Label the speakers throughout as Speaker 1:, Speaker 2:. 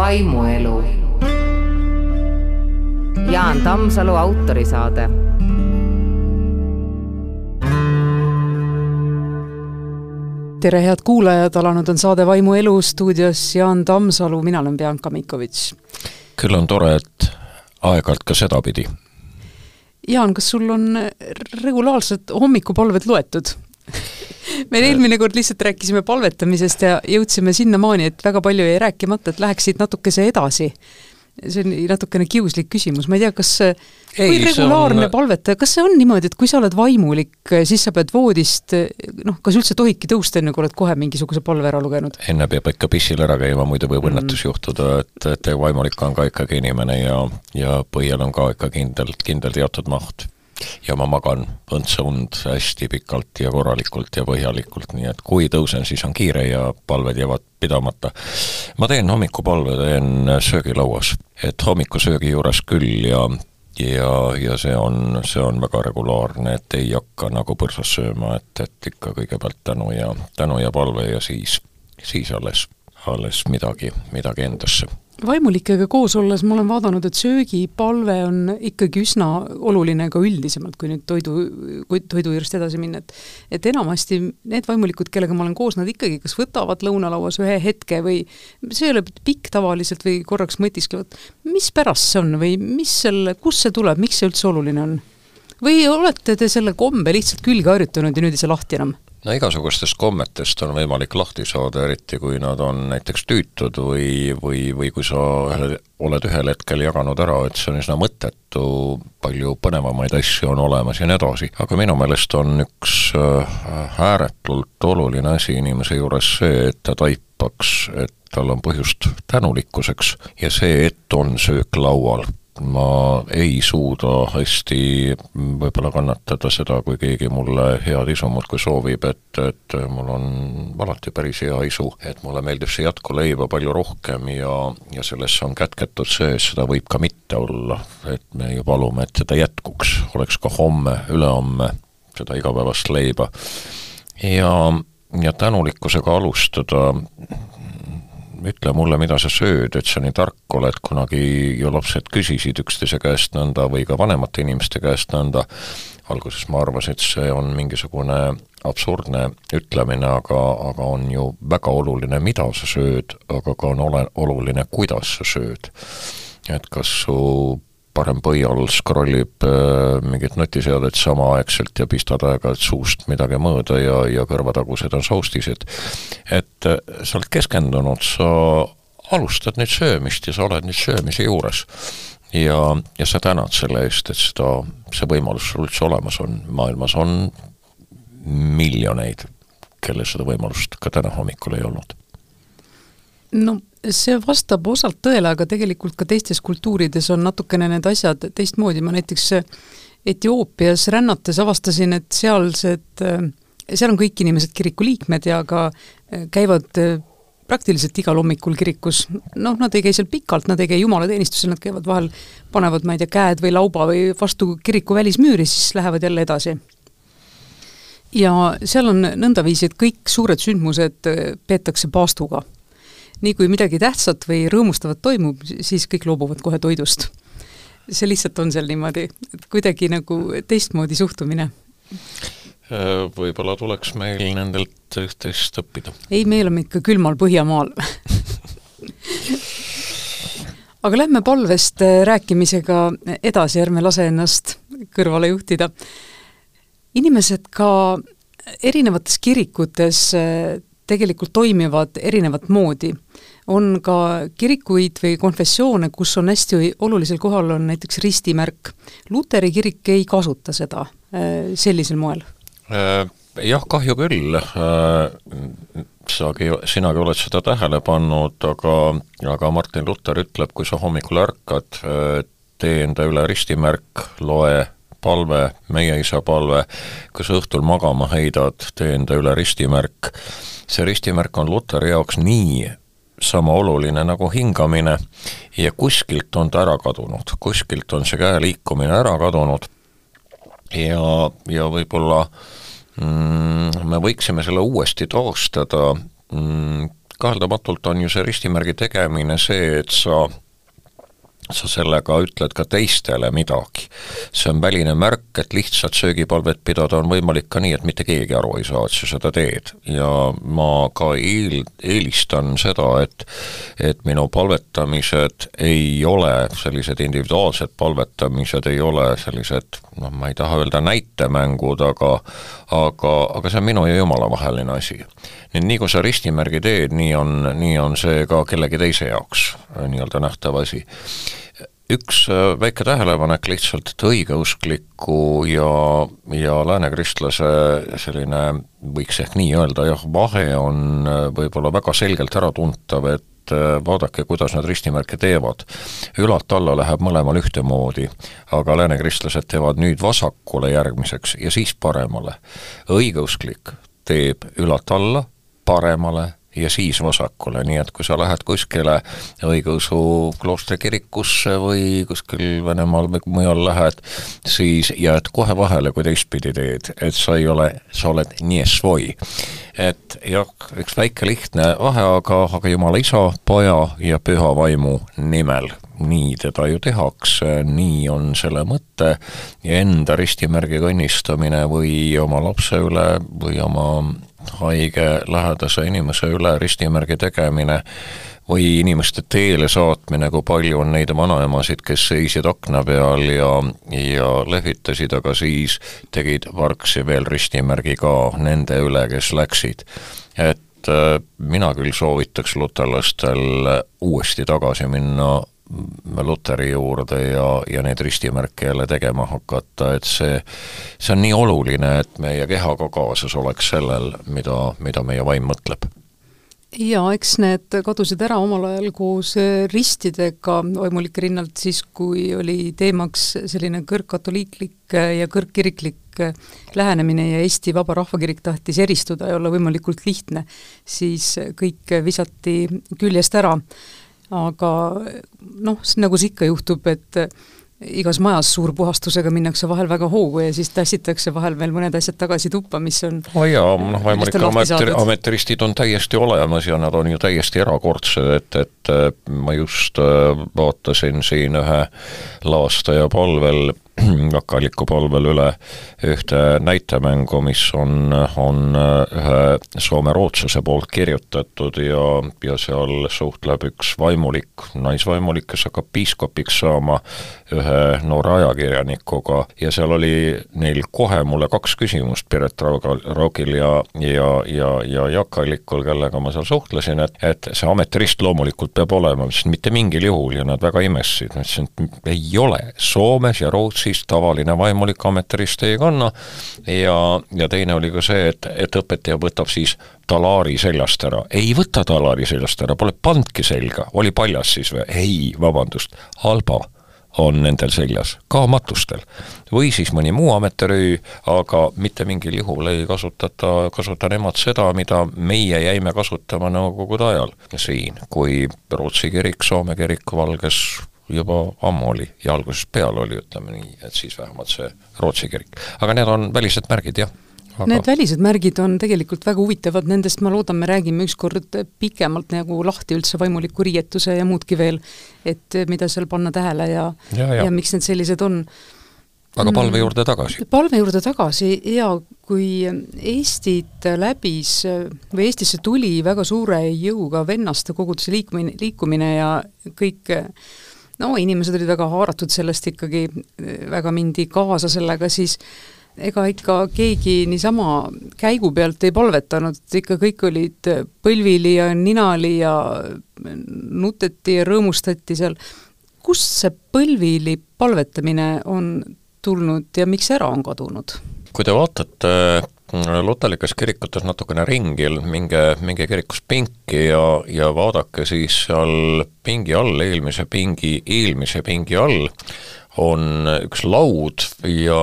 Speaker 1: vaimuelu. Jaan Tammsalu autorisaade.
Speaker 2: tere, head kuulajad, alanud on saade Vaimuelu stuudios Jaan Tammsalu, mina olen Bianca Mikovitš.
Speaker 3: küll on tore, et aeg-ajalt ka sedapidi.
Speaker 2: Jaan, kas sul on regulaarselt hommikupalved loetud me eelmine kord lihtsalt rääkisime palvetamisest ja jõudsime sinnamaani, et väga palju jäi rääkimata, et läheks siit natukese edasi. see on natukene kiuslik küsimus, ma ei tea, kas ei, kui regulaarne on... palvetaja, kas see on niimoodi, et kui sa oled vaimulik, siis sa pead voodist noh, kas üldse tohidki tõusta, enne kui oled kohe mingisuguse palve ära lugenud?
Speaker 3: enne peab ikka pissil ära käima, muidu võib mm. õnnetus juhtuda, et, et vaimulik on ka ikkagi inimene ja, ja põhjal on ka ikka kindel, kindel teatud maht ja ma magan õndsa und hästi pikalt ja korralikult ja põhjalikult, nii et kui tõusen, siis on kiire ja palved jäävad pidamata. ma teen hommikupalve, teen söögilauas, et hommikusöögi juures küll ja ja, ja see on, see on väga regulaarne, et ei hakka nagu põrsas sööma, et, et ikka kõigepealt tänu ja, tänu ja palve ja siis, siis alles, alles midagi, midagi endasse
Speaker 2: vaimulikega koos olles ma olen vaadanud, et söögipalve on ikkagi üsna oluline ka üldisemalt, kui nüüd toidu, kui toidu juurest edasi minna, et et enamasti need vaimulikud, kellega ma olen koos, nad ikkagi kas võtavad lõunalauas ühe hetke või see ei ole pikk tavaliselt või korraks mõtisklevad, mispärast see on või mis selle, kust see tuleb, miks see üldse oluline on? või olete te selle kombe lihtsalt külge harjutanud ja nüüd ei saa lahti enam?
Speaker 3: No igasugustest kommetest on võimalik lahti saada, eriti kui nad on näiteks tüütud või, või, või kui sa oled ühel hetkel jaganud ära, et see on üsna mõttetu, palju põnevamaid asju on olemas ja nii edasi. aga minu meelest on üks äh, ääretult oluline asi inimese juures see, et ta taipaks, et tal on põhjust tänulikkuseks ja see, et on söök laual ma ei suuda hästi võib-olla kannatada seda, kui keegi mulle head isu muudkui soovib, et, et mul on alati päris hea isu, et mulle meeldib see jätkuleiba palju rohkem ja, ja sellesse on kätketud sees, seda võib ka mitte olla, et me ju palume, et seda jätkuks, oleks ka homme, ülehomme seda igapäevast leiba. ja, ja tänulikkusega alustada ütle mulle, mida sa sööd, et sa nii tark oled, kunagi ju lapsed küsisid üksteise käest nõnda või ka vanemate inimeste käest nõnda, alguses ma arvasin, et see on mingisugune absurdne ütlemine, aga, aga on ju väga oluline, mida sa sööd, aga ka on ole-, oluline, kuidas sa sööd. et kas su parem pöial scrollib äh, mingit nutiseadet samaaegselt ja pistad aeg-ajalt suust midagi mööda ja, ja kõrvatagused on soustised. et äh, sa oled keskendunud, sa alustad nüüd söömist ja sa oled nüüd söömise juures. ja, ja sa tänad selle eest, et seda, see võimalus sul üldse olemas on, maailmas on miljoneid, kellel seda võimalust ka täna hommikul ei olnud.
Speaker 2: no see vastab osalt tõele, aga tegelikult ka teistes kultuurides on natukene need asjad teistmoodi, ma näiteks Etioopias rännates avastasin, et sealsed, seal on kõik inimesed kiriku liikmed ja ka käivad praktiliselt igal hommikul kirikus, noh, nad ei käi seal pikalt, nad ei käi jumalateenistusel, nad käivad vahel, panevad, ma ei tea, käed või lauba või vastu kiriku välismüüri, siis lähevad jälle edasi. ja seal on nõndaviisi, et kõik suured sündmused peetakse paastuga nii kui midagi tähtsat või rõõmustavat toimub, siis kõik loobuvad kohe toidust. see lihtsalt on seal niimoodi, et kuidagi nagu teistmoodi suhtumine.
Speaker 3: Äh, võib-olla tuleks meil nendelt üht-teist õppida.
Speaker 2: ei, me oleme ikka külmal Põhjamaal aga lähme palvest rääkimisega edasi, ärme lase ennast kõrvale juhtida. inimesed ka erinevates kirikutes tegelikult toimivad erinevat moodi. on ka kirikuid või konfessioone, kus on hästi olulisel kohal, on näiteks ristimärk. Luteri kirik ei kasuta seda äh, sellisel moel?
Speaker 3: Äh, jah, kahju küll, äh, sagi, sinagi oled seda tähele pannud, aga, aga Martin Luther ütleb, kui sa hommikul ärkad, tee enda üle ristimärk, loe palve, meie isa palve, sa õhtul magama heidad, tee enda üle ristimärk. See ristimärk on Luteri jaoks nii sama oluline nagu hingamine ja kuskilt on ta ära kadunud, kuskilt on see käe liikumine ära kadunud. Ja, ja võib-olla mm, me võiksime selle uuesti taastada mm, kaheldamatult on ju see ristimärgi tegemine see, et sa sa sellega ütled ka teistele midagi. see on väline märk, et lihtsalt söögipalvet pidada on võimalik ka nii, et mitte keegi aru ei saa, et sa seda teed. ja ma ka eel, eelistan seda, et et minu palvetamised ei ole sellised individuaalsed palvetamised, ei ole sellised noh, ma ei taha öelda näitemängud, aga aga, aga see on minu ja Jumala vaheline asi. nii et nii, kui sa ristimärgi teed, nii on, nii on see ka kellegi teise jaoks nii-öelda nähtav asi üks äh, väike tähelepanek lihtsalt, et õigeuskliku ja, ja läänekristlase selline, võiks ehk nii öelda jah, vahe on äh, võib-olla väga selgelt äratuntav, et äh, vaadake, kuidas nad ristimärke teevad. ülalt alla läheb mõlemal ühtemoodi, aga läänekristlased teevad nüüd vasakule järgmiseks ja siis paremale. õigeusklik teeb ülalt alla, paremale ja siis vasakule, nii et kui sa lähed kuskile õigeusu kloostrikirikusse või kuskil Venemaal või mujal lähed, siis jääd kohe vahele, kui teistpidi teed, et sa ei ole, sa oled nii svoi. et jah, üks väike lihtne vahe, aga, aga Jumala Isa, Poja ja Püha Vaimu nimel nii teda ju tehakse, nii on selle mõte ja enda ristimärgi kõnnistamine või oma lapse üle või oma haige lähedase inimese üle ristimärgi tegemine või inimeste teele saatmine, kui palju on neid vanaemasid, kes seisid akna peal ja, ja lehvitasid, aga siis tegid vargsi veel ristimärgi ka nende üle, kes läksid. et äh, mina küll soovitaks luterlastel uuesti tagasi minna Luteri juurde ja, ja neid ristimärke jälle tegema hakata, et see, see on nii oluline, et meie keha ka kaasas oleks sellel, mida, mida meie vaim mõtleb.
Speaker 2: Jaa, eks need kadusid ära omal ajal koos ristidega vaimulike rinnalt siis, kui oli teemaks selline kõrgkatoliiklik ja kõrgkiriklik lähenemine ja Eesti Vaba Rahvakirik tahtis eristuda ja olla võimalikult lihtne, siis kõik visati küljest ära aga noh, nagu see ikka juhtub, et igas majas suurpuhastusega minnakse vahel väga hoogu ja siis tassitakse vahel veel mõned asjad tagasi tuppa, mis on
Speaker 3: oh jaa, noh, võimalik ameti, ametiristid on täiesti olemas ja nad on ju täiesti erakordsed, et, et ma just äh, vaatasin siin ühe laastaja palvel vakaliku palvel üle. Ühte näitemängu, mis on, on ühe soome-rootslase poolt kirjutatud ja, ja seal suhtleb üks vaimulik, naisvaimulik, kes hakkab piiskopiks saama ühe noore ajakirjanikuga. Ja seal oli neil kohe mulle kaks küsimust, Piret Raugal, Raugil ja, ja, ja, ja Jaak Allikul, kellega ma seal suhtlesin, et, et see ametirist loomulikult peab olema, ma ütlesin, mitte mingil juhul ja nad väga imestasid, ma ütlesin, et ei ole, Soomes ja Rootsis siis tavaline vaimulik ametirist ei kanna ja, ja teine oli ka see, et, et õpetaja võtab siis talaari seljast ära. ei võta talaari seljast ära, pole pannudki selga, oli paljas siis või? ei, vabandust, halba on nendel seljas, ka matustel. või siis mõni muu ametirüü, aga mitte mingil juhul ei kasutata, kasuta nemad seda, mida meie jäime kasutama Nõukogude ajal siin, kui Rootsi kirik, Soome kirik valges juba ammu oli ja algusest peale oli, ütleme nii, et siis vähemalt see Rootsi kirik. aga need on välised märgid, jah
Speaker 2: aga... Need välised märgid on tegelikult väga huvitavad, nendest ma loodan, me räägime ükskord pikemalt nagu lahti üldse vaimuliku riietuse ja muudki veel, et mida seal panna tähele ja ja, ja. ja miks need sellised on.
Speaker 3: aga palve mm. juurde tagasi?
Speaker 2: palve juurde tagasi jaa, kui Eestit läbis või Eestisse tuli väga suure jõuga vennaste koguduse liikumine, liikumine ja kõik no inimesed olid väga haaratud sellest ikkagi, väga mindi kaasa sellega, siis ega ikka keegi niisama käigu pealt ei palvetanud, ikka kõik olid põlvili ja ninali ja nuteti ja rõõmustati seal. kust see põlvili palvetamine on tulnud ja miks ära on kadunud?
Speaker 3: kui te vaatate luterlikes kirikutes natukene ringi, minge, minge kirikus pinki ja, ja vaadake siis seal pingi all, eelmise pingi, eelmise pingi all on üks laud ja,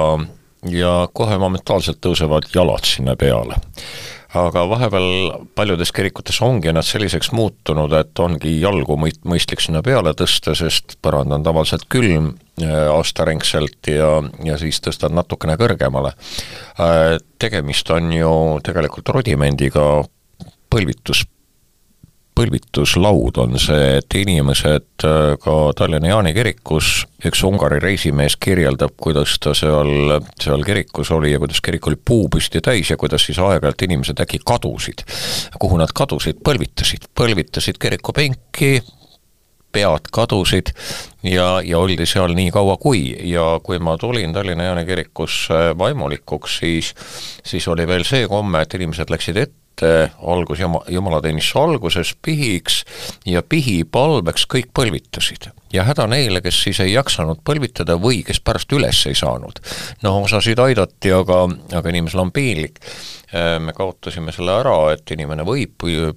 Speaker 3: ja kohe momentaalselt tõusevad jalad sinna peale aga vahepeal paljudes kirikutes ongi nad selliseks muutunud, et ongi jalgu mõist-, mõistlik sinna peale tõsta, sest põrand on tavaliselt külm äh, aastaringselt ja, ja siis tõstad natukene kõrgemale. Äh, tegemist on ju tegelikult rudimendiga põlvitus põlvituslaud on see, et inimesed äh, ka Tallinna Jaani kirikus, üks Ungari reisimees kirjeldab, kuidas ta seal, seal kirikus oli ja kuidas kirik oli puupüsti täis ja kuidas siis aeg-ajalt inimesed äkki kadusid. kuhu nad kadusid, põlvitasid, põlvitasid kirikupenki, pead kadusid ja, ja oldi seal nii kaua kui. Ja kui ma tulin Tallinna Jaani kirikusse vaimulikuks, siis siis oli veel see komme, et inimesed läksid ette, algus jama, jumalateenistuse alguses pihiks ja pihipalveks kõik põlvitasid. ja häda neile, kes siis ei jaksanud põlvitada või kes pärast üles ei saanud. noh, osasid aidati, aga, aga inimesel on piinlik Äh, me kaotasime selle ära, et inimene võib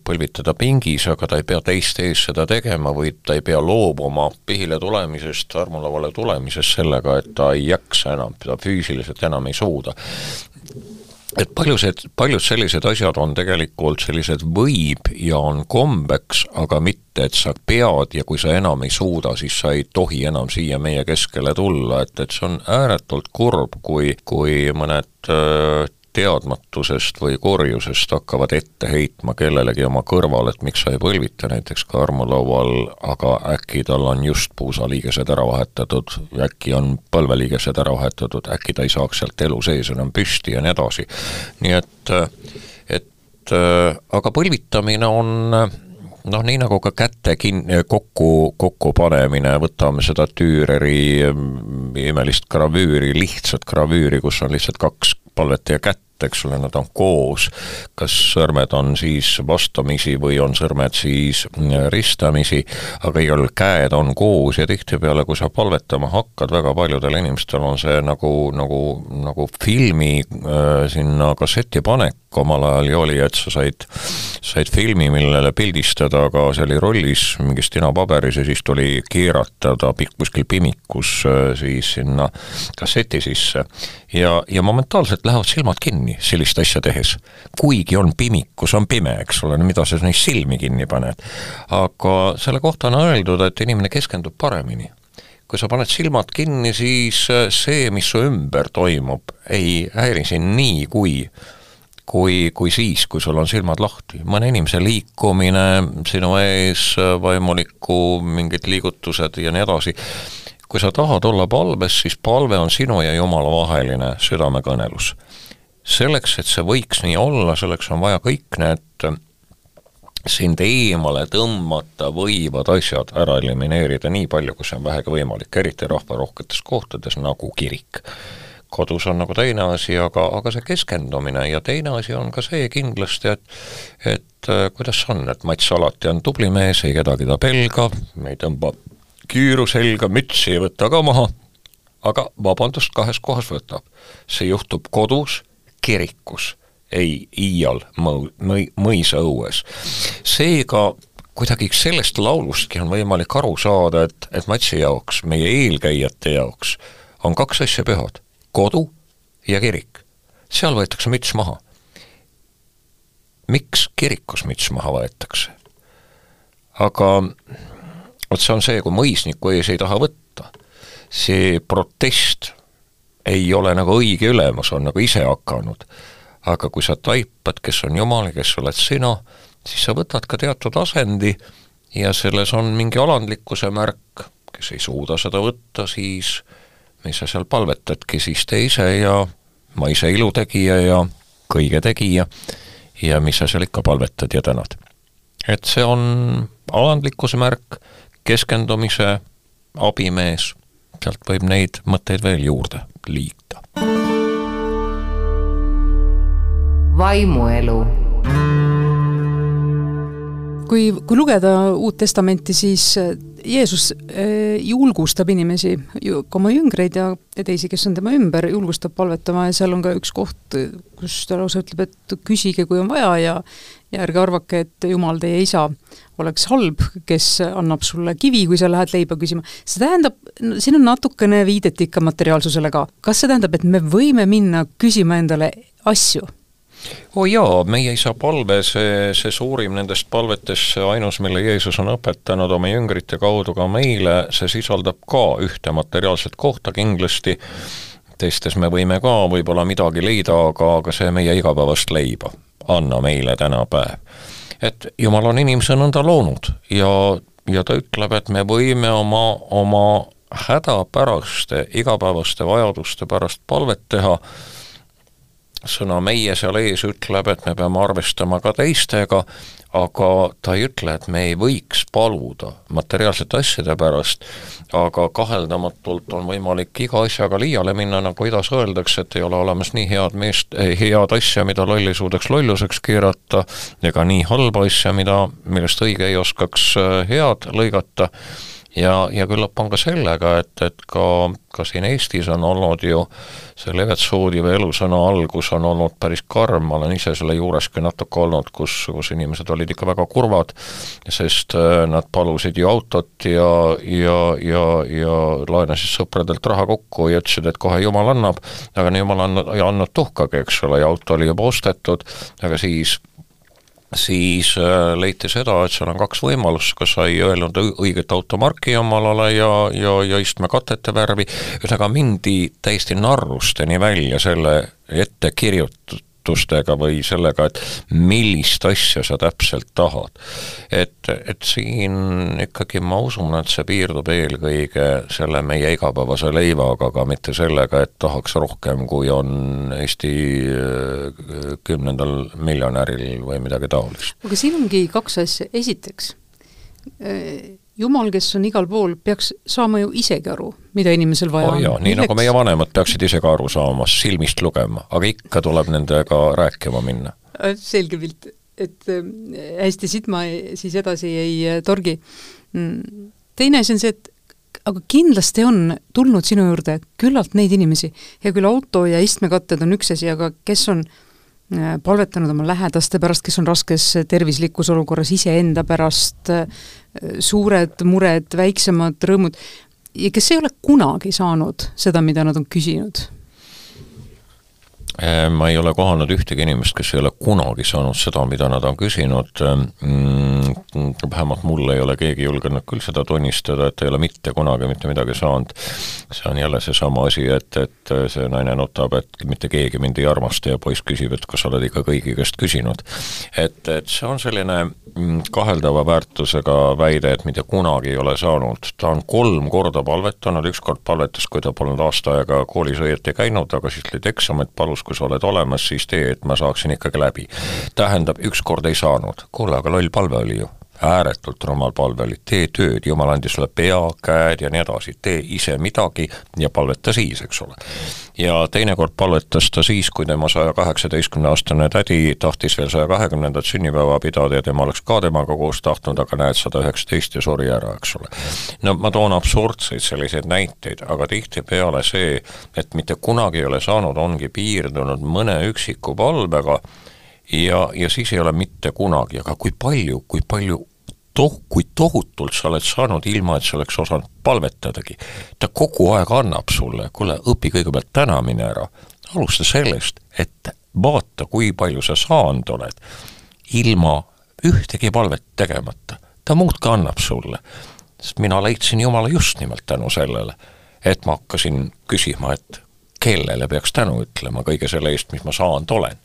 Speaker 3: põlvitada pingis, aga ta ei pea teiste ees seda tegema või ta ei pea loobuma pihile tulemisest, armulavale tulemisest sellega, et ta ei jaksa enam, ta füüsiliselt enam ei suuda et paljused, paljud sellised asjad on tegelikult sellised võib ja on kombeks, aga mitte, et sa pead ja kui sa enam ei suuda, siis sa ei tohi enam siia meie keskele tulla, et, et see on ääretult kurb, kui, kui mõned öö, teadmatusest või korjusest hakkavad ette heitma kellelegi oma kõrval, et miks sa ei põlvita näiteks ka armulaual, aga äkki tal on just puusaliigesed ära vahetatud, äkki on põlveliigesed ära vahetatud, äkki ta ei saaks sealt elu sees enam püsti ja nii edasi. nii et, et aga põlvitamine on noh, nii nagu ka käte kin-, kokku, kokkupanemine, võtame seda Düüreri mm, imelist gravüüri, lihtsat gravüüri, kus on lihtsalt kaks palvet ja kätt, eks ole, nad on koos, kas sõrmed on siis vastamisi või on sõrmed siis ristamisi, aga igal käed on koos ja tihtipeale, kui sa palvetama hakkad, väga paljudel inimestel on see nagu, nagu, nagu filmi äh, sinna kasseti panek omal ajal ju oli, et sa said, said filmi, millele pildistada, aga see oli rollis mingis tinapaberis ja siis tuli keerata ta kuskil pimikus äh, siis sinna kasseti sisse. ja, ja momentaalselt lähevad silmad kinni kinni sellist asja tehes. kuigi on pimikus, on pime, eks ole, no mida sa neist silmi kinni paned. aga selle kohta on öeldud, et inimene keskendub paremini kui sa paned silmad kinni, siis äh, see, mis su ümber toimub, ei häiri sind nii, kui kui, kui siis, kui sul on silmad lahti. mõne inimese liikumine sinu ees, vaimuliku mingid liigutused ja nii edasi, kui sa tahad olla palves, siis palve on sinu ja Jumala vaheline südamekõnelus selleks, et see võiks nii olla, selleks on vaja kõik need sind eemale tõmmata võivad asjad ära elimineerida nii palju, kui see on vähegi võimalik, eriti rahvarohketes kohtades nagu kirik. kodus on nagu teine asi, aga, aga see keskendumine ja teine asi on ka see kindlasti, et et äh, kuidas on, et Mats alati on tubli mees, ei kedagi ta pelga, ei tõmba küüru selga, mütsi ei võta ka maha, aga vabandust, kahes kohas võtab. see juhtub kodus kirikus, ei iial mõu-, mõi-, mõisaõues. seega kuidagi sellest laulustki on võimalik aru saada, et, et Matsi jaoks, meie eelkäijate jaoks, on kaks asja pühad, kodu ja kirik. seal võetakse müts maha. miks kirikus müts maha võetakse? aga vot see on see, kui mõisniku ees ei taha võtta, see protest ei ole nagu õige ülemus, on nagu ise hakanud. aga kui sa taipad, kes on Jumal ja kes oled sina, siis sa võtad ka teatud asendi ja selles on mingi alandlikkuse märk, kes ei suuda seda võtta, siis mis sa seal palvetadki, siis tee ise ja ma ise ilutegija ja kõige tegija ja mis sa seal ikka palvetad ja tänad. et see on alandlikkuse märk, keskendumise abimees, sealt võib neid mõtteid veel juurde liita.
Speaker 1: vaimuelu
Speaker 2: kui, kui lugeda Uut Testamenti, siis Jeesus äh, julgustab inimesi, ka oma jüngreid ja, ja teisi, kes on tema ümber, julgustab palvetama ja seal on ka üks koht, kus ta lausa ütleb, et küsige, kui on vaja ja ja ärge arvake, et Jumal, teie isa, oleks halb, kes annab sulle kivi, kui sa lähed leiba küsima. see tähendab, siin on natukene viidet ikka materiaalsusele ka. kas see tähendab, et me võime minna küsima endale asju?
Speaker 3: Oo oh jaa, meie isa palve, see, see suurim nendest palvetest, see ainus, mille Jeesus on õpetanud oma jüngrite kaudu ka meile, see sisaldab ka ühte materiaalset kohta kindlasti, teistes me võime ka võib-olla midagi leida, aga, aga see meie igapäevast leiba anna meile täna päev. et Jumal on inimese nõnda loonud ja, ja ta ütleb, et me võime oma, oma hädapäraste igapäevaste vajaduste pärast palvet teha, sõna meie seal ees ütleb, et me peame arvestama ka teistega, aga ta ei ütle, et me ei võiks paluda materiaalsete asjade pärast, aga kaheldamatult on võimalik iga asjaga liiale minna, nagu idas öeldakse, et ei ole olemas nii head meest, eh, head asja, mida loll ei suudaks lolluseks keerata, ega nii halba asja, mida, millest õige ei oskaks eh, head lõigata ja, ja küllap on ka sellega, et, et ka, ka siin Eestis on olnud ju see Levet Soodiva elusõna algus on olnud päris karm, ma olen ise selle juures ka natuke olnud, kus, kus inimesed olid ikka väga kurvad, sest äh, nad palusid ju autot ja, ja, ja, ja laenasid sõpradelt raha kokku ja ütlesid, et kohe Jumal annab, aga Jumal andnud, ei andnud tuhkagi, eks ole, ja auto oli juba ostetud, aga siis siis äh, leiti seda, et seal on kaks võimalust, kas sa ei öelnud õiget automarki omalale ja, ja, ja istmekatete värvi, ühesõnaga mindi täiesti narrusteni välja selle ette kirjutatud ootustega või sellega, et millist asja sa täpselt tahad. et, et siin ikkagi ma usun, et see piirdub eelkõige selle meie igapäevase leivaga, aga mitte sellega, et tahaks rohkem, kui on Eesti äh, kümnendal miljonäril või midagi taolist.
Speaker 2: aga siin ongi kaks asja, esiteks äh, jumal, kes on igal pool, peaks saama ju isegi aru, mida inimesel vaja
Speaker 3: oh, on. nii Milleks? nagu meie vanemad peaksid ise ka aru saama, silmist lugema, aga ikka tuleb nendega rääkima minna.
Speaker 2: Äh, selge pilt, et äh, hästi, siit ma siis edasi ei äh, torgi. Mm, teine asi on see, et aga kindlasti on tulnud sinu juurde küllalt neid inimesi, hea küll, auto ja istmekatted on üks asi, aga kes on palvetanud oma lähedaste pärast, kes on raskes tervislikus olukorras, iseenda pärast, äh, suured mured, väiksemad rõõmud, ja kes ei ole kunagi saanud seda, mida nad on küsinud.
Speaker 3: Äh, ma ei ole kohanud ühtegi inimest, kes ei ole kunagi saanud seda, mida nad on küsinud, mm, vähemalt mul ei ole keegi julgenud küll seda tunnistada, et ei ole mitte kunagi mitte midagi saanud. see on jälle seesama asi, et, et see naine nutab, et mitte keegi mind ei armasta ja poiss küsib, et kas sa oled ikka kõigi käest küsinud. et, et see on selline mm, kaheldava väärtusega väide, et mitte kunagi ei ole saanud, ta on kolm korda palvetanud, üks kord palvetas, kui ta polnud aasta aega koolis õieti käinud, aga siis olid eksamid, palus kui sa oled olemas, siis tee, et ma saaksin ikkagi läbi. tähendab, ükskord ei saanud, kuule, aga loll palve oli ju ääretult rumal palve oli, tee tööd, jumal andis sulle pea, käed ja nii edasi, tee ise midagi ja palveta siis, eks ole. ja teinekord palvetas ta siis, kui tema saja kaheksateistkümne aastane tädi tahtis veel saja kahekümnendat sünnipäeva pidada ja tema oleks ka temaga koos tahtnud, aga näed, sada üheksateist ja suri ära, eks ole. no ma toon absurdseid selliseid näiteid, aga tihtipeale see, et mitte kunagi ei ole saanud, ongi piirdunud mõne üksiku palvega ja, ja siis ei ole mitte kunagi, aga kui palju, kui palju toh-, kui tohutult sa oled saanud, ilma et sa oleks osanud palvetadagi. ta kogu aeg annab sulle, kuule, õpi kõigepealt tänamine ära, alusta sellest, et vaata, kui palju sa saanud oled, ilma ühtegi palvet tegemata. ta muudkui annab sulle. sest mina leidsin Jumala just nimelt tänu sellele, et ma hakkasin küsima, et kellele peaks tänu ütlema kõige selle eest, mis ma saanud olen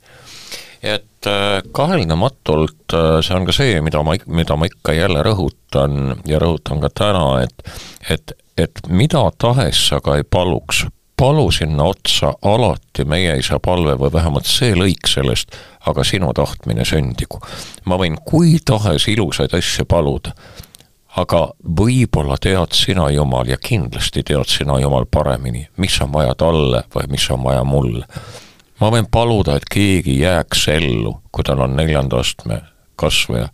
Speaker 3: et äh, kaheldamatult äh, see on ka see, mida ma, mida ma ikka jälle rõhutan ja rõhutan ka täna, et et, et mida tahes sa ka ei paluks, palu sinna otsa alati meie isa palve või vähemalt see lõik sellest, aga sinu tahtmine sündigu. ma võin kui tahes ilusaid asju paluda, aga võib-olla tead sina, Jumal, ja kindlasti tead sina, Jumal, paremini, mis on vaja talle või mis on vaja mulle ma võin paluda, et keegi jääks ellu, kui tal on neljanda astme kasvaja,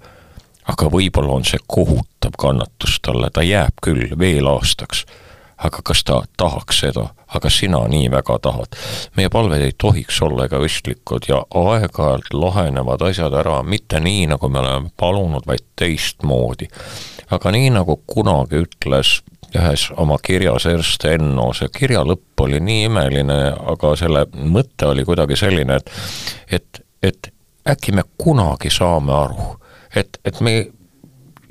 Speaker 3: aga võib-olla on see kohutav kannatus talle, ta jääb küll veel aastaks. aga kas ta tahaks seda, aga sina nii väga tahad. meie palved ei tohiks olla egoistlikud ja aeg-ajalt lahenevad asjad ära mitte nii, nagu me oleme palunud, vaid teistmoodi. Aga nii, nagu kunagi ütles ühes oma kirjas Ernst Enno, see kirja lõpp oli nii imeline, aga selle mõte oli kuidagi selline, et et, et äkki me kunagi saame aru, et, et me,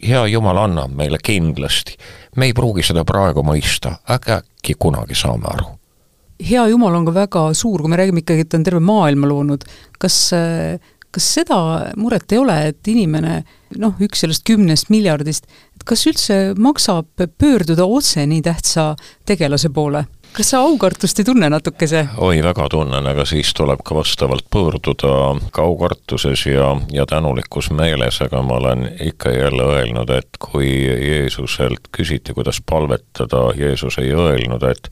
Speaker 3: hea Jumal annab meile kindlasti, me ei pruugi seda praegu mõista, aga äkki kunagi saame aru.
Speaker 2: Hea Jumal on ka väga suur, kui me räägime ikkagi, et ta on terve maailma loonud, kas, kas seda muret ei ole, et inimene noh, üks sellest kümnest miljardist, kas üldse maksab pöörduda otse nii tähtsa tegelase poole? Kas sa aukartust ei tunne natukese?
Speaker 3: oi, väga tunnen, aga siis tuleb ka vastavalt pöörduda ka aukartuses ja, ja tänulikus meeles, aga ma olen ikka ja jälle öelnud, et kui Jeesuselt küsiti, kuidas palvetada, Jeesus ei öelnud, et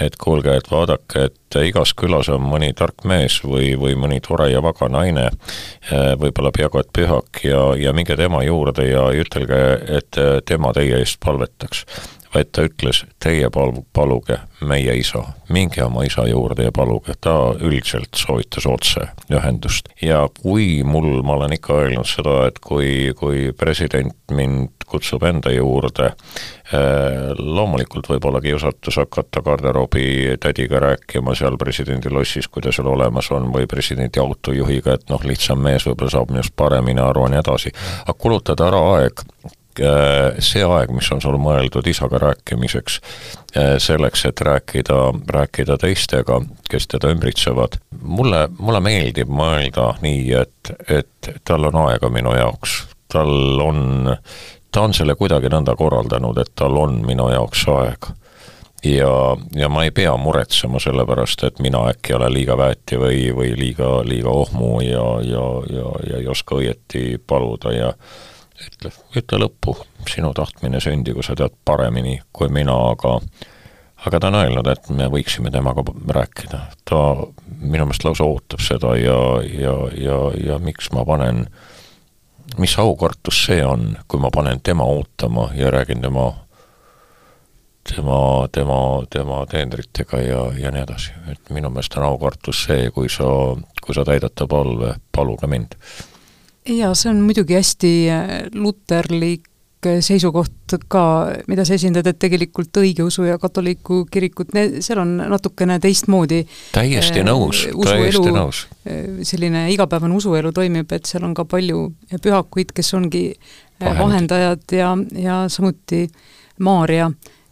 Speaker 3: et kuulge, et vaadake, et igas külas on mõni tark mees või, või mõni tore ja vaga naine, võib-olla peaaegu et pühak ja, ja minge tema juurde ja ütelge, et tema teie eest palvetaks vaid ta ütles, teie palu-, paluge meie isa, minge oma isa juurde ja paluge, ta üldiselt soovitas otse ühendust. ja kui mul, ma olen ikka öelnud seda, et kui, kui president mind kutsub enda juurde, eh, loomulikult võib olla kiusatus hakata garderoobi tädiga rääkima seal presidendi lossis, kui ta seal olemas on, või presidendi autojuhiga, et noh, lihtsam mees võib-olla saab minust paremini aru ja nii edasi, aga kulutada ära aeg see aeg, mis on sul mõeldud isaga rääkimiseks, äh, selleks, et rääkida, rääkida teistega, kes teda ümbritsevad, mulle, mulle meeldib mõelda nii, et, et tal on aega minu jaoks, tal on, ta on selle kuidagi nõnda korraldanud, et tal on minu jaoks aega ja, ja ma ei pea muretsema selle pärast, et mina äkki olen liiga väeti või, või liiga, liiga ohmu ja, ja, ja, ja ei oska õieti paluda ja ütle, ütle lõppu, sinu tahtmine sündigu, sa tead paremini kui mina, aga aga ta on öelnud, et me võiksime temaga rääkida. ta minu meelest lausa ootab seda ja, ja, ja, ja miks ma panen, mis aukartus see on, kui ma panen tema ootama ja räägin tema tema, tema, tema teenritega ja, ja nii edasi. et minu meelest on aukartus see, kui sa, kui sa täidad ta palve, paluge mind
Speaker 2: jaa, see on muidugi hästi äh, luterlik äh, seisukoht ka, mida sa esindad, et tegelikult õigeusu ja katoliku kirikut, seal on natukene teistmoodi
Speaker 3: täiesti äh, nõus, täiesti nõus.
Speaker 2: selline igapäevane usuelu toimib, et seal on ka palju pühakuid, kes ongi Vahend. vahendajad ja, ja samuti Maarja,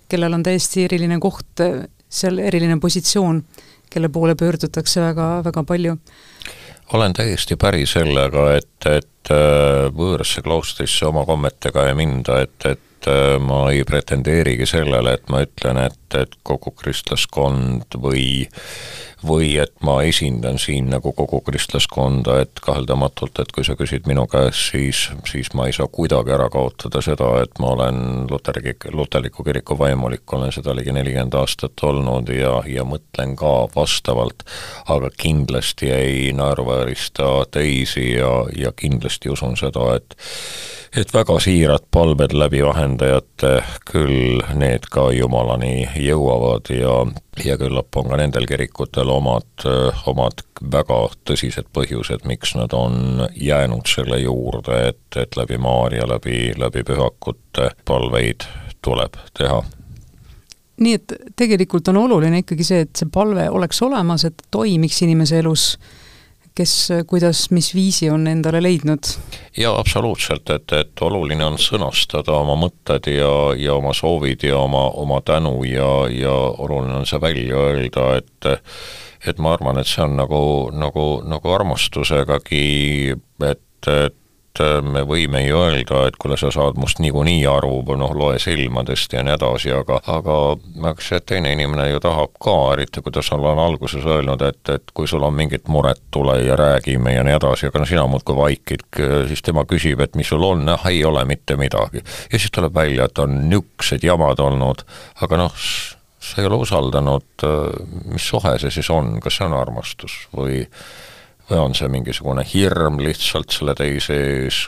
Speaker 2: kellel on täiesti eriline koht, seal eriline positsioon, kelle poole pöördutakse väga, väga palju
Speaker 3: olen täiesti päri sellega, et, et äh, võõrasse kloostrisse oma kommetega ei minda, et, et äh, ma ei pretendeerigi sellele, et ma ütlen, et, et kogu kristlaskond või või et ma esindan siin nagu kogu kristlaskonda, et kaheldamatult, et kui sa küsid minu käest, siis, siis ma ei saa kuidagi ära kaotada seda, et ma olen luteri, luterliku kiriku vaimulik, olen seda ligi nelikümmend aastat olnud ja, ja mõtlen ka vastavalt, aga kindlasti ei naeruväärista teisi ja, ja kindlasti usun seda, et et väga siirad palved läbi vahendajate, küll need ka Jumalani jõuavad ja ja küllap on ka nendel kirikutel omad, omad väga tõsised põhjused, miks nad on jäänud selle juurde, et, et läbi Maarja, läbi, läbi pühakute palveid tuleb teha.
Speaker 2: Nii et tegelikult on oluline ikkagi see, et see palve oleks olemas, et toimiks inimese elus kes kuidas, mis viisi on endale leidnud?
Speaker 3: jaa, absoluutselt, et, et oluline on sõnastada oma mõtted ja, ja oma soovid ja oma, oma tänu ja, ja oluline on see välja öelda, et et ma arvan, et see on nagu, nagu, nagu armastusegagi, et, et et äh, me võime ju öelda, et kuule, sa saad must niikuinii aru, noh, loe silmadest ja nii edasi, aga aga eks see teine inimene ju tahab ka, eriti kuidas olen alguses öelnud, et, et kui sul on mingit muret, tule ja räägime ja nii edasi, aga no sina muudkui vaikid, siis tema küsib, et mis sul on, noh, ei ole mitte midagi. ja siis tuleb välja, et on niisugused jamad olnud, aga noh, sa ei ole usaldanud, mis suhe see siis on, kas see on armastus või või on see mingisugune hirm lihtsalt selle teise ees,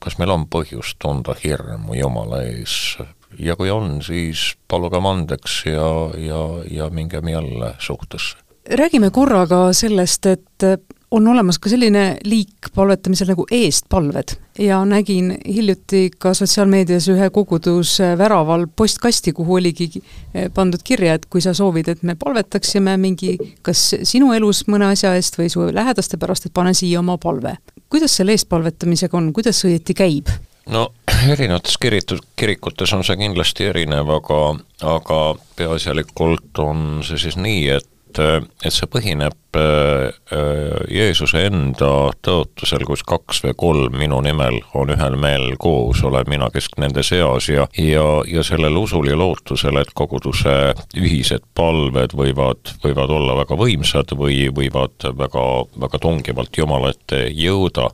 Speaker 3: kas meil on põhjust tunda hirmu Jumala ees ja kui on, siis palugem andeks ja, ja, ja mingem jälle suhtesse.
Speaker 2: räägime korraga sellest, et on olemas ka selline liik palvetamisel nagu eestpalved ja nägin hiljuti ka sotsiaalmeedias ühe koguduse väraval postkasti, kuhu oligi eh, pandud kirja, et kui sa soovid, et me palvetaksime mingi, kas sinu elus mõne asja eest või su lähedaste pärast, et pane siia oma palve. kuidas selle eestpalvetamisega on, kuidas see õieti käib?
Speaker 3: no erinevates kiritud, kirikutes on see kindlasti erinev, aga, aga peaasjalikult on see siis nii, et et see põhineb äh, Jeesuse enda tõotusel, kus kaks või kolm minu nimel on ühel meelel koos, olen mina kesk nende seas ja, ja, ja sellel usul ja lootusel, et koguduse ühised palved võivad, võivad olla väga võimsad või võivad väga, väga tungivalt Jumala ette jõuda.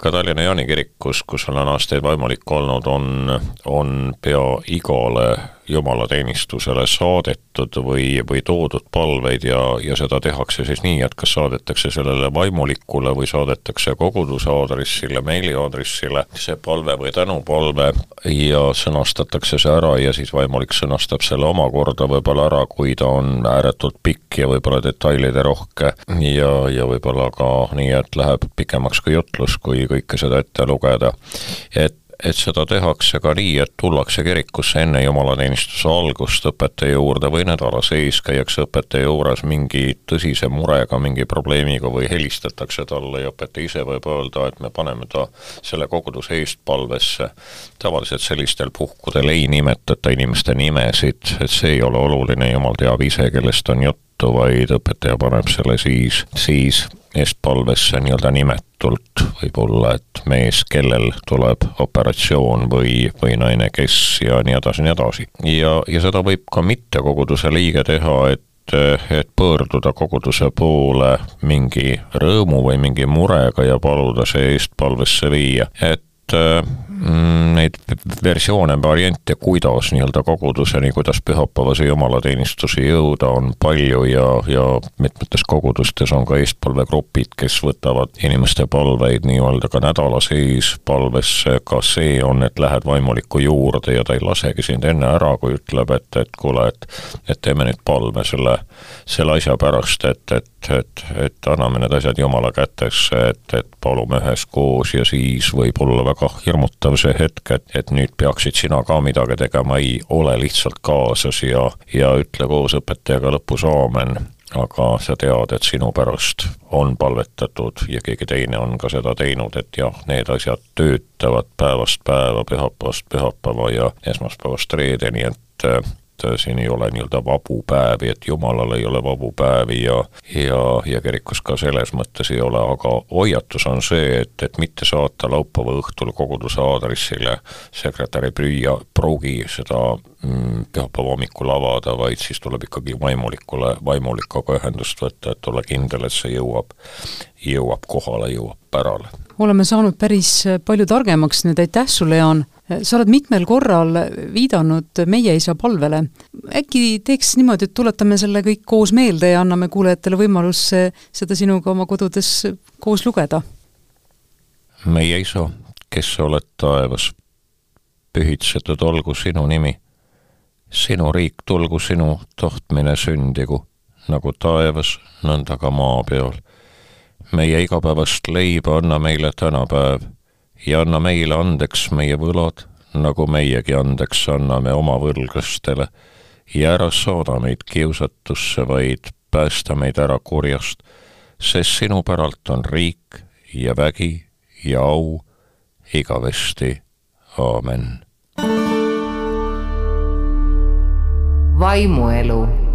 Speaker 3: ka Tallinna Jaani kirikus, kus olen aastaid vaimulik olnud, on, on pea igale jumalateenistusele saadetud või, või toodud palveid ja, ja seda tehakse siis nii, et kas saadetakse sellele vaimulikule või saadetakse koguduse aadressile, meiliaadressile see palve või tänupalve ja sõnastatakse see ära ja siis vaimulik sõnastab selle omakorda võib-olla ära, kui ta on ääretult pikk ja võib-olla detailide rohke ja, ja võib-olla ka nii, et läheb pikemaks kui jutlus, kui kõike seda ette lugeda. et et seda tehakse ka nii, et tullakse kirikusse enne jumalateenistuse algust õpetaja juurde või nädala sees käiakse õpetaja juures mingi tõsise murega, mingi probleemiga või helistatakse talle ja õpetaja ise võib öelda, et me paneme ta selle koguduse eestpalvesse. tavaliselt sellistel puhkudel ei nimetata inimeste nimesid, et see ei ole oluline, jumal teab ise, kellest on juttu, vaid õpetaja paneb selle siis, siis eestpalvesse nii-öelda nimetult, võib-olla et mees, kellel tuleb operatsioon või, või naine, kes ja nii edasi, nii edasi. ja, ja seda võib ka mittekoguduse liige teha, et et pöörduda koguduse poole mingi rõõmu või mingi murega ja paluda see eestpalvesse viia, et neid versioone, variante, kuidas nii-öelda koguduseni, kuidas pühapäevase jumalateenistusi jõuda, on palju ja, ja mitmetes kogudustes on ka eestpalvegrupid, kes võtavad inimeste palveid nii-öelda ka nädala sees palvesse, ka see on, et lähed vaimuliku juurde ja ta ei lasegi sind enne ära, kui ütleb, et, et kuule, et et teeme nüüd palve selle, selle asja pärast, et, et et, et anname need asjad Jumala kätesse, et, et palume üheskoos ja siis võib olla väga hirmutav see hetk, et, et nüüd peaksid sina ka midagi tegema, ei ole lihtsalt kaasas ja, ja ütle koos õpetajaga lõpus aamen. Aga sa tead, et sinu pärast on palvetatud ja keegi teine on ka seda teinud, et jah, need asjad töötavad päevast päeva, pühapäevast pühapäeva ja esmaspäevast reedeni, et et siin ei ole nii-öelda vabu päevi, et Jumalal ei ole vabu päevi ja, ja, ja kirikus ka selles mõttes ei ole, aga hoiatus on see, et, et mitte saata laupäeva õhtul koguduse aadressile sekretäri prüüa, pruugi seda mm, pühapäeva hommikul avada, vaid siis tuleb ikkagi vaimulikule, vaimulikuga ühendust võtta, et olla kindel, et see jõuab, jõuab kohale, jõuab pärale.
Speaker 2: oleme saanud päris palju targemaks nüüd, aitäh sulle, Jaan! Sa oled mitmel korral viidanud Meie isa palvele. äkki teeks niimoodi, et tuletame selle kõik koos meelde ja anname kuulajatele võimaluse seda sinuga oma kodudes koos lugeda?
Speaker 3: meie isa, kes sa oled taevas, pühitsetud olgu sinu nimi. sinu riik tulgu, sinu tahtmine sündigu, nagu taevas, nõnda ka maa peal. meie igapäevast leiba anna meile tänapäev ja anna meile andeks meie võlad, nagu meiegi andeks anname oma võlglastele, ja ära saada meid kiusatusse, vaid päästa meid ära kurjast, sest sinu päralt on riik ja vägi ja au igavesti. aamen.
Speaker 1: vaimuelu